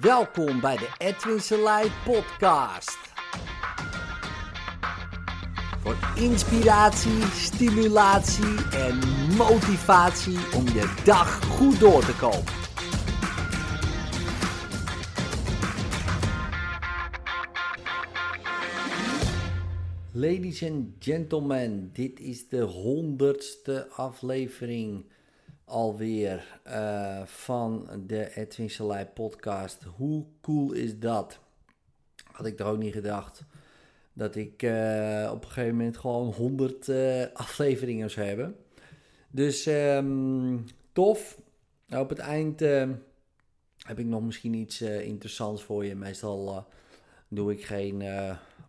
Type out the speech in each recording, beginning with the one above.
Welkom bij de Edwin Selei podcast. Voor inspiratie, stimulatie en motivatie om je dag goed door te komen. Ladies and gentlemen, dit is de honderdste aflevering alweer uh, van de Edwin Selei podcast. Hoe cool is dat? Had ik er ook niet gedacht dat ik uh, op een gegeven moment gewoon 100 uh, eh, afleveringen zou hebben. Dus um, tof. Op het eind heb ik nog misschien iets interessants voor je. Meestal doe ik geen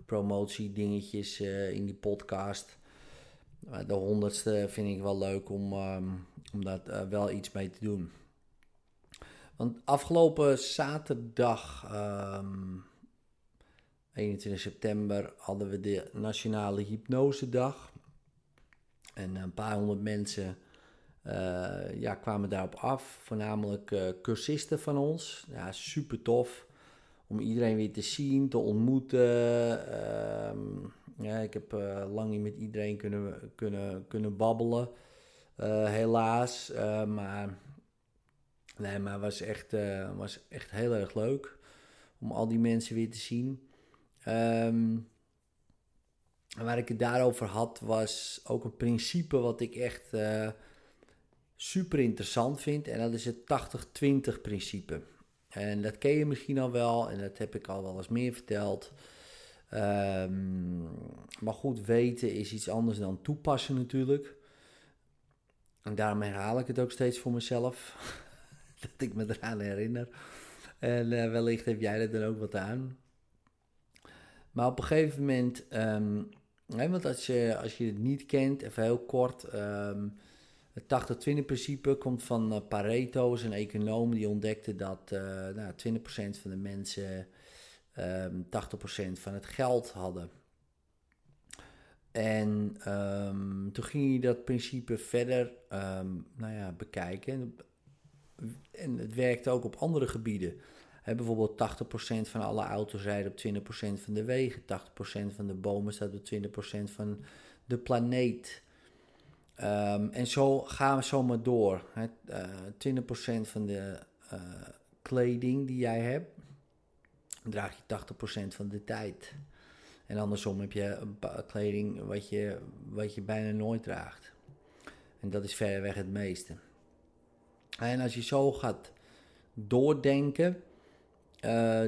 promotie dingetjes in die podcast. De honderdste vind ik wel leuk om, um, om daar wel iets mee te doen. Want afgelopen zaterdag, um, ehm, 21 september, hadden we de Nationale Hypnosedag. En een paar honderd mensen uh, ja, kwamen daarop af. Voornamelijk uh, cursisten van ons. Ja, super tof om iedereen weer te zien, te ontmoeten. Uh, ja, ik heb lang niet met iedereen kunnen, kunnen, kunnen babbelen, helaas. Uh, maar nee, maar was echt, was echt heel erg leuk om al die mensen weer te zien. Um, waar ik het daarover had, was ook een principe wat ik echt super interessant vind. En dat is het 80-20 principe. En dat ken je misschien al wel en dat heb ik al wel eens meer verteld. Um, maar goed, weten is iets anders dan toepassen natuurlijk. En daarom herhaal ik het ook steeds voor mezelf. dat ik me eraan herinner. En uh, wellicht heb jij er dan ook wat aan. Maar op een gegeven moment, um, want als je, als je het niet kent, even heel kort. Um, het 80-20 principe komt van uh, Pareto, een econoom die ontdekte dat uh, nou, 20% van de mensen um, ehm, 80% van het geld hadden. En um, toen ging hij dat principe verder um, nou ja, bekijken. En het werkte ook op andere gebieden. Bijvoorbeeld 80% van alle auto's rijden op 20% van de wegen. 80% van de bomen staat op 20% van de planeet. Um, en zo gaan we zomaar door. He, uh, 20% van de uh, kleding die jij hebt, draag je 80% van de tijd. En andersom heb je kleding wat je, wat je bijna nooit draagt. En dat is verreweg het meeste. En als je zo gaat doordenken, uh,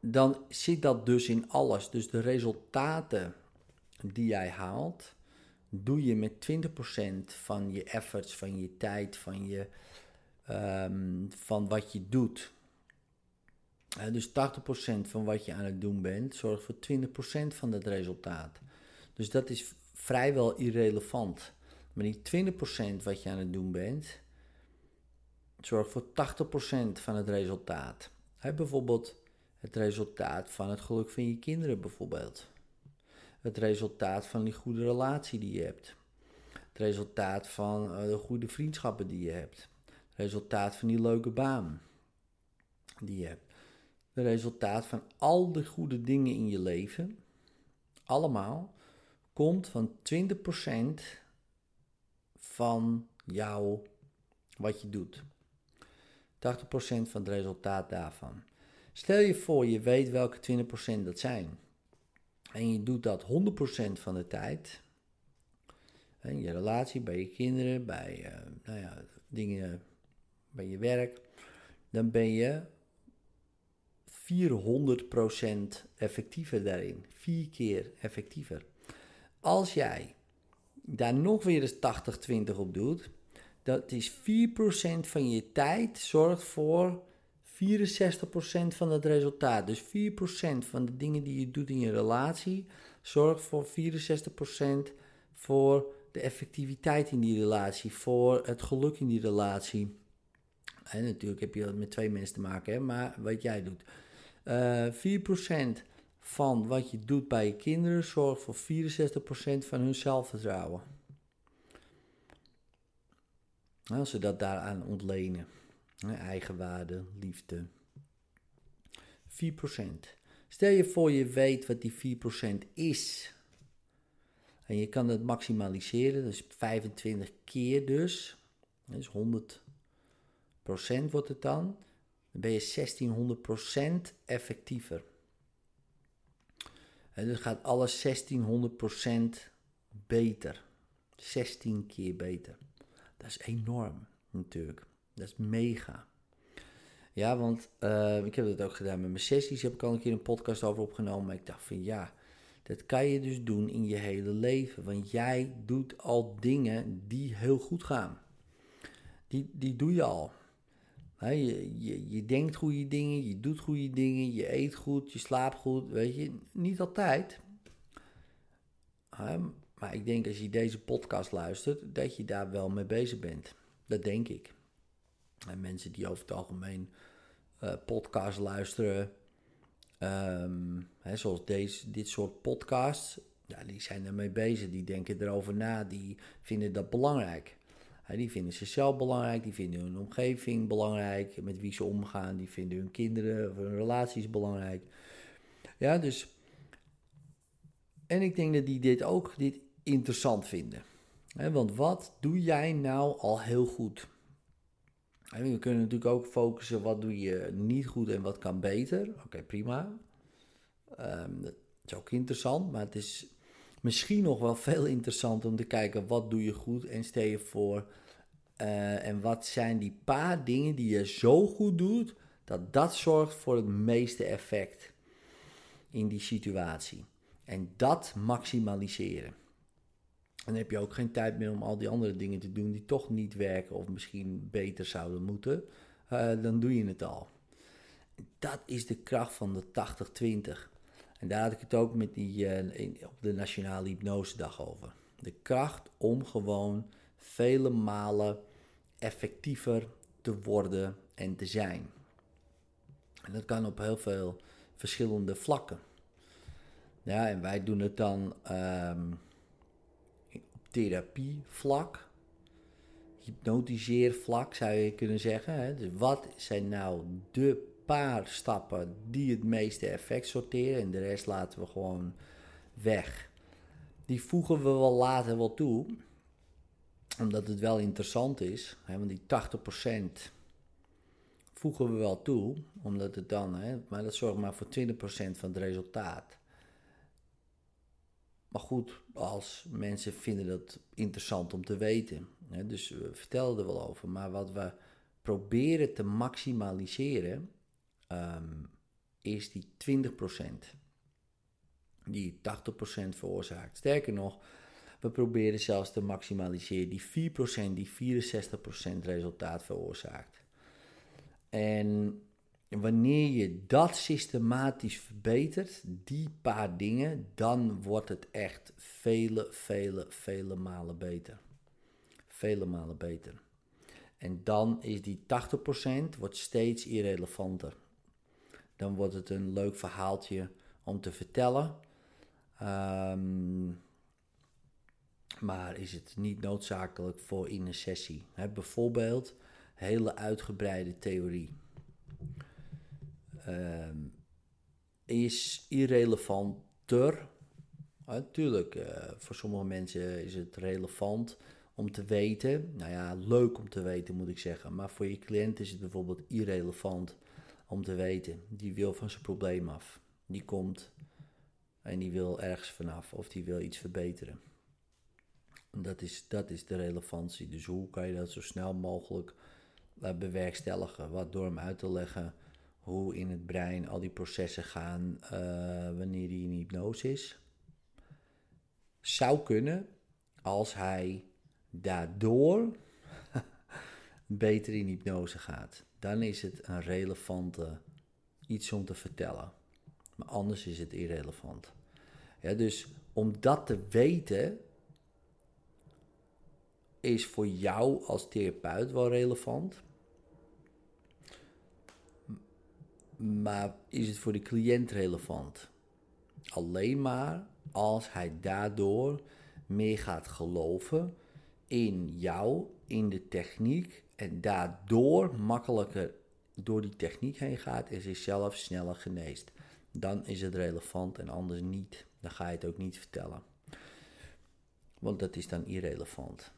dan zit dat dus in alles. Dus de resultaten die jij haalt, doe je met 20% van je efforts, van je tijd, van, je, um, van wat je doet. Uh, dus 80% van wat je aan het doen bent, zorgt voor 20% van het resultaat. Dus dat is vrijwel irrelevant. Maar die 20% wat je aan het doen bent, zorgt voor 80% van het resultaat. Bijvoorbeeld het resultaat van het geluk van je kinderen bijvoorbeeld. Het resultaat van die goede relatie die je hebt. Het resultaat van uh, de goede vriendschappen die je hebt. Het resultaat van die leuke baan die je hebt de resultaat van al de goede dingen in je leven, allemaal, komt van 20% van jou, wat je doet. 80% van het resultaat daarvan. Stel je voor, je weet welke 20% dat zijn. En je doet dat 100% van de tijd. In je relatie, bij je kinderen, bij uh, nou ja, dingen bij je werk. Dan ben je 400% effectiever daarin. Vier keer effectiever. Als jij daar nog weer eens 80-20 op doet, dat is 4% van je tijd zorgt voor 64% van het resultaat. Dus 4% van de dingen die je doet in je relatie zorgt voor 64% voor de effectiviteit in die relatie, voor het geluk in die relatie. En natuurlijk heb je dat met twee mensen te maken, hè, maar wat jij doet. Uh, eh, 4% van wat je doet bij je kinderen zorgt voor 64% van hun zelfvertrouwen. Als ze dat daaraan ontlenen. Eigenwaarde, liefde. 4%. Stel je voor je weet wat die 4% is. En je kan het maximaliseren, dus 25 keer dus. Dus 100% wordt het dan. Dan ben je 1600% effectiever. En dus gaat alles 1600% beter. 16 keer beter. Dat is enorm natuurlijk. Dat is mega. Ja, want uh, ik heb dat ook gedaan met mijn sessies. Heb ik al een keer een podcast over opgenomen. Maar ik dacht van ja, dat kan je dus doen in je hele leven. Want jij doet al dingen die heel goed gaan. Die, die doe je al. Je, denkt goede dingen, je doet goede dingen, je eet goed, je slaapt goed. Weet je, niet altijd. maar ik denk als je deze podcast luistert, dat je daar wel mee bezig bent. Dat denk ik. En mensen die over het algemeen uh, podcasts luisteren, hè, zoals deze, dit soort podcasts, die zijn ermee bezig. Die denken erover na, die vinden dat belangrijk. Die vinden zichzelf belangrijk, die vinden hun omgeving belangrijk, met wie ze omgaan, die vinden hun kinderen of hun relaties belangrijk. Ja, dus. En ik denk dat die dit ook dit interessant vinden. want wat doe jij nou al heel goed? we kunnen natuurlijk ook focussen wat doe je niet goed en wat kan beter. Oké, prima. Um, dat is ook interessant, maar het is misschien nog wel veel interessanter om te kijken wat doe je goed en stel je voor uh, en wat zijn die paar dingen die je zo goed doet dat dat zorgt voor het meeste effect in die situatie. En dat maximaliseren dan heb je ook geen tijd meer om al die andere dingen te doen die toch niet werken of misschien beter zouden moeten. Uh, dan doe je het al. Dat is de kracht van de 80-20. En daar had ik het ook met die, uh, op de Nationale Hypnosedag over. De kracht om gewoon vele malen effectiever te worden en te zijn. En dat kan op heel veel verschillende vlakken. Ja, en wij doen het dan. Um, therapievlak, hypnotiseervlak zou je kunnen zeggen. Hè? Dus wat zijn nou de paar stappen die het meeste effect sorteren en de rest laten we gewoon weg. Die voegen we wel later wel toe, omdat het wel interessant is. Hè? Want die 80% voegen we wel toe, omdat het dan, hè, maar dat zorgt maar voor 20% van het resultaat. Maar goed, als mensen vinden dat interessant om te weten. Hè, dus we vertellen er wel over. Maar wat we proberen te maximaliseren um, is die 20%. Die 80% veroorzaakt. Sterker nog, we proberen zelfs te maximaliseren die 4% die 64% resultaat veroorzaakt. En wanneer je dat systematisch verbetert, die paar dingen, dan wordt het echt vele, vele, vele malen beter. Vele malen beter. En dan is die 80% wordt steeds irrelevanter. Dan wordt het een leuk verhaaltje om te vertellen. Um, maar is het niet noodzakelijk voor in een sessie. Bijvoorbeeld hele uitgebreide theorie. Ehm, is irrelevanter. Natuurlijk, uh, voor sommige mensen is het relevant om te weten. Nou ja, leuk om te weten moet ik zeggen. Maar voor je cliënt is het bijvoorbeeld irrelevant om te weten. Die wil van zijn probleem af. Die komt en die wil ergens vanaf of die wil iets verbeteren. Dat is, dat is de relevantie. Dus hoe kan je dat zo snel mogelijk uh, bewerkstelligen? Wat door hem uit te leggen hoe in het brein al die processen gaan uh, wanneer hij in hypnose is. Zou kunnen als hij daardoor beter in hypnose gaat. Dan is het een relevante iets om te vertellen. Maar anders is het irrelevant. Ja, dus om dat te weten is voor jou als therapeut wel relevant. Maar is het voor de cliënt relevant? Alleen maar als hij daardoor meer gaat geloven in jou, in de techniek en daardoor makkelijker door die techniek heen gaat en zichzelf sneller geneest. Dan is het relevant en anders niet. Dan ga je het ook niet vertellen. Want dat is dan irrelevant.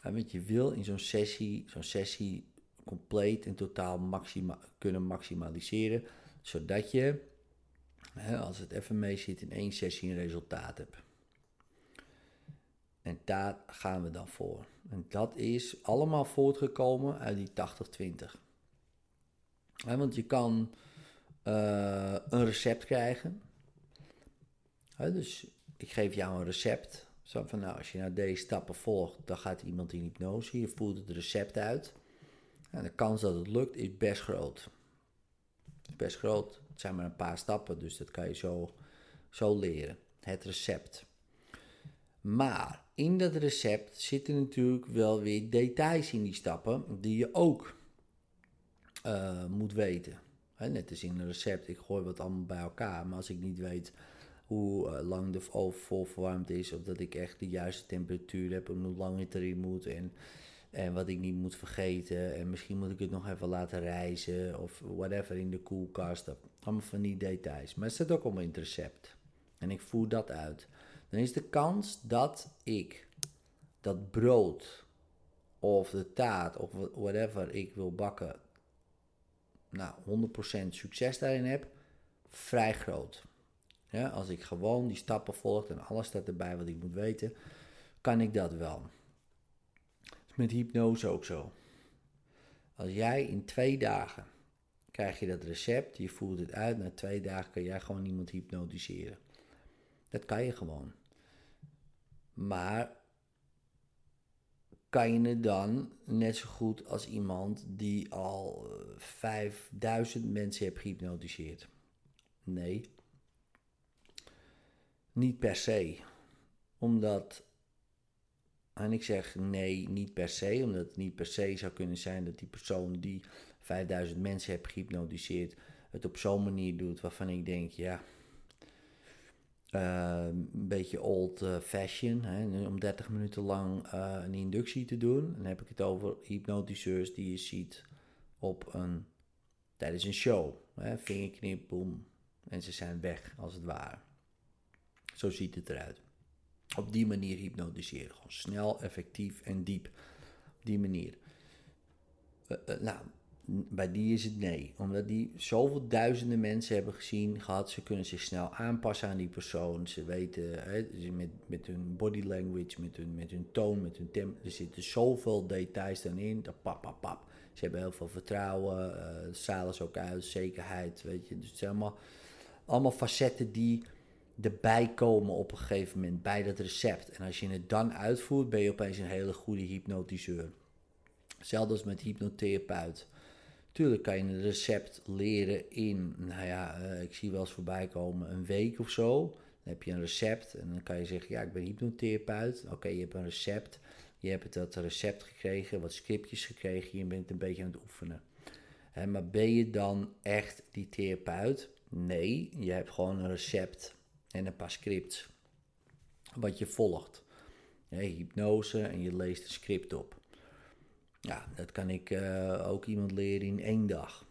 En wat je wil in zo'n sessie, zo'n sessie compleet en totaal maxima kunnen maximaliseren. Zodat je, als het even mee zit, in één sessie een resultaat hebt. En daar gaan we dan voor. En dat is allemaal voortgekomen uit die 80-20. want je kan uh, een recept krijgen. dus ik geef jou een recept. Zo van, nou, als je nou deze stappen volgt, dan gaat iemand in hypnose. Je voert het recept uit. En de kans dat het lukt is best groot. Best groot. Het zijn maar een paar stappen, dus dat kan je zo, zo leren. Het recept. Maar in dat recept zitten natuurlijk wel weer details in die stappen die je ook uh, moet weten. net als in een recept, ik gooi wat allemaal bij elkaar, maar als ik niet weet hoe uh, lang de oven vol verwarmd is, of dat ik echt de juiste temperatuur heb en hoe lang het erin moet en, en wat ik niet moet vergeten. En misschien moet ik het nog even laten reizen of whatever in de koelkast. Allemaal van die details. Maar het staat ook allemaal in het recept. En ik voer dat uit dan is de kans dat ik dat brood of de taart of whatever ik wil bakken, nou 100% succes daarin heb, vrij groot. Ja, als ik gewoon die stappen volg en alles staat erbij wat ik moet weten, kan ik dat wel. Is met hypnose ook zo. Als jij in twee dagen krijg je dat recept, je voert het uit, na twee dagen kan jij gewoon iemand hypnotiseren. Dat kan je gewoon. Maar kan je het dan net zo goed als iemand die al 5000 eh, mensen heeft gehypnotiseerd? Nee. Niet per se. Omdat, en ik zeg nee, niet per se, omdat het niet per se zou kunnen zijn dat die persoon die 5000 mensen heeft gehypnotiseerd het op zo'n manier doet waarvan ik denk, ja, uh, een beetje old uh, fashion, hè, om 30 minuten lang uh, een inductie te doen. Dan heb ik het over hypnotiseurs die je ziet op een, tijdens een show. Hè, vingerknip, boom, en ze zijn weg als het ware. Zo ziet het eruit. Op die manier hypnotiseren. Gewoon snel, effectief en diep. Op die manier. nou, bij die is het nee. Omdat die zoveel duizenden mensen hebben gezien, gehad. Ze kunnen zich snel aanpassen aan die persoon. Ze weten hè, met, met hun body language, met hun, met hun toon, met hun tempo. Er zitten zoveel details dan in. Pap, pap, pap. Ze hebben heel veel vertrouwen. Uh, zalen ze ook uit. Zekerheid. Weet je. Dus het zijn allemaal, facetten die erbij komen op een gegeven moment bij dat recept. En als je het dan uitvoert, ben je opeens een hele goede hypnotiseur. Hetzelfde als met hypnotherapeut. Tuurlijk kan je een recept leren in, nou ja, uh, ik zie wel eens voorbij komen, een week of zo. Dan heb je een recept en dan kan je zeggen, ja, ik ben hypnotherapeut. Oké, je hebt een recept. Je hebt dat recept gekregen, wat scriptjes gekregen. Je bent een beetje aan het oefenen. Hè, maar ben je dan echt die therapeut? Nee, je hebt gewoon een recept en een paar scripts. Wat je volgt. hypnose en je leest een script op. Ja, dat kan ik uh, ook iemand leren in één dag.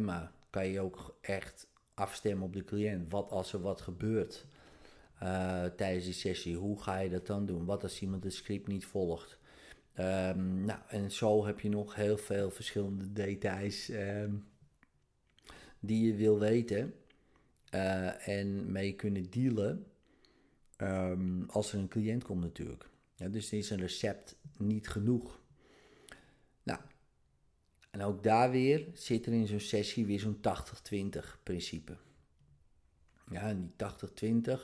maar kan je ook echt afstemmen op de cliënt. Wat als er wat gebeurt uh, tijdens die sessie? Hoe ga je dat dan doen? Wat als iemand het script niet volgt? Um, nou, en zo heb je nog heel veel verschillende details um, die je wil weten uh, en mee kunnen dealen um, als er een cliënt komt natuurlijk. Ja, dus is een recept niet genoeg. En ook daar weer zit er in zo'n sessie weer zo'n 80-20 principe. Ja, en die 80-20, op een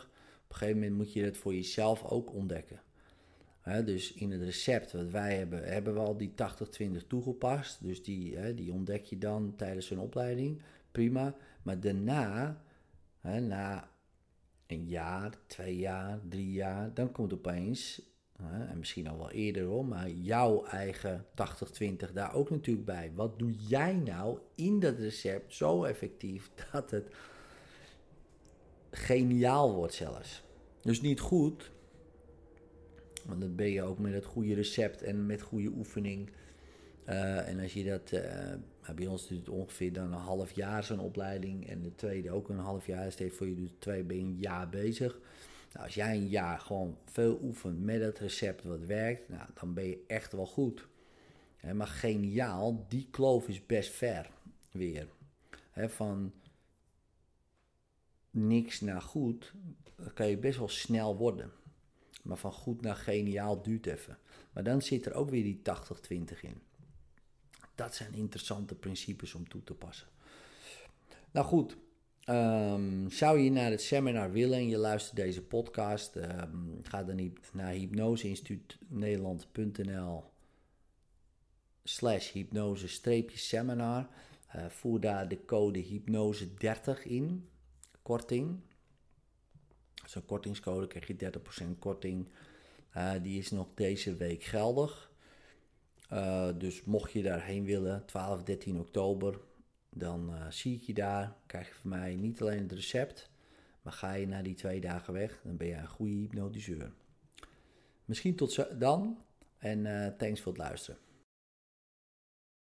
gegeven moment moet je dat voor jezelf ook ontdekken. dus in het recept wat wij hebben, hebben we al die 80-20 toegepast. Dus die, die ontdek je dan tijdens een opleiding. Prima. Maar daarna, na een jaar, twee jaar, drie jaar, dan komt opeens en misschien al wel eerder hoor, maar jouw eigen 80-20 daar ook natuurlijk bij. Wat doe jij nou in dat recept zo effectief dat het geniaal wordt zelfs? Dus niet goed, want dan ben je ook met het goede recept en met goede oefening. Uh, en als je dat Nou, bij ons duurt het ongeveer dan een half jaar zo'n opleiding en de tweede ook een half jaar. Stel voor je doet twee, ben je een jaar bezig. Nou, als jij een jaar gewoon veel oefent met het recept wat werkt, nou, dan ben je echt wel goed. maar geniaal, die kloof is best ver weer. van niks naar goed, kan je best wel snel worden. Maar van goed naar geniaal duurt even. Maar dan zit er ook weer die 80-20 in. Dat zijn interessante principes om toe te passen. Nou goed, um, zou je naar het seminar willen en je luistert deze podcast, um, ga dan naar hypnoseinstituutnederland.nl slash hypnose-seminar. Uh, voer daar de code hypnose 30 in, korting. Zo'n kortingscode krijg je 30% korting. Uh, die is nog deze week geldig. Uh, dus mocht je daarheen willen, 12, 13 oktober, dan uh, zie ik je daar. Krijg je van mij niet alleen het recept, maar ga je na die twee dagen weg, dan ben je een goede hypnotiseur. Misschien tot dan en thanks voor het luisteren.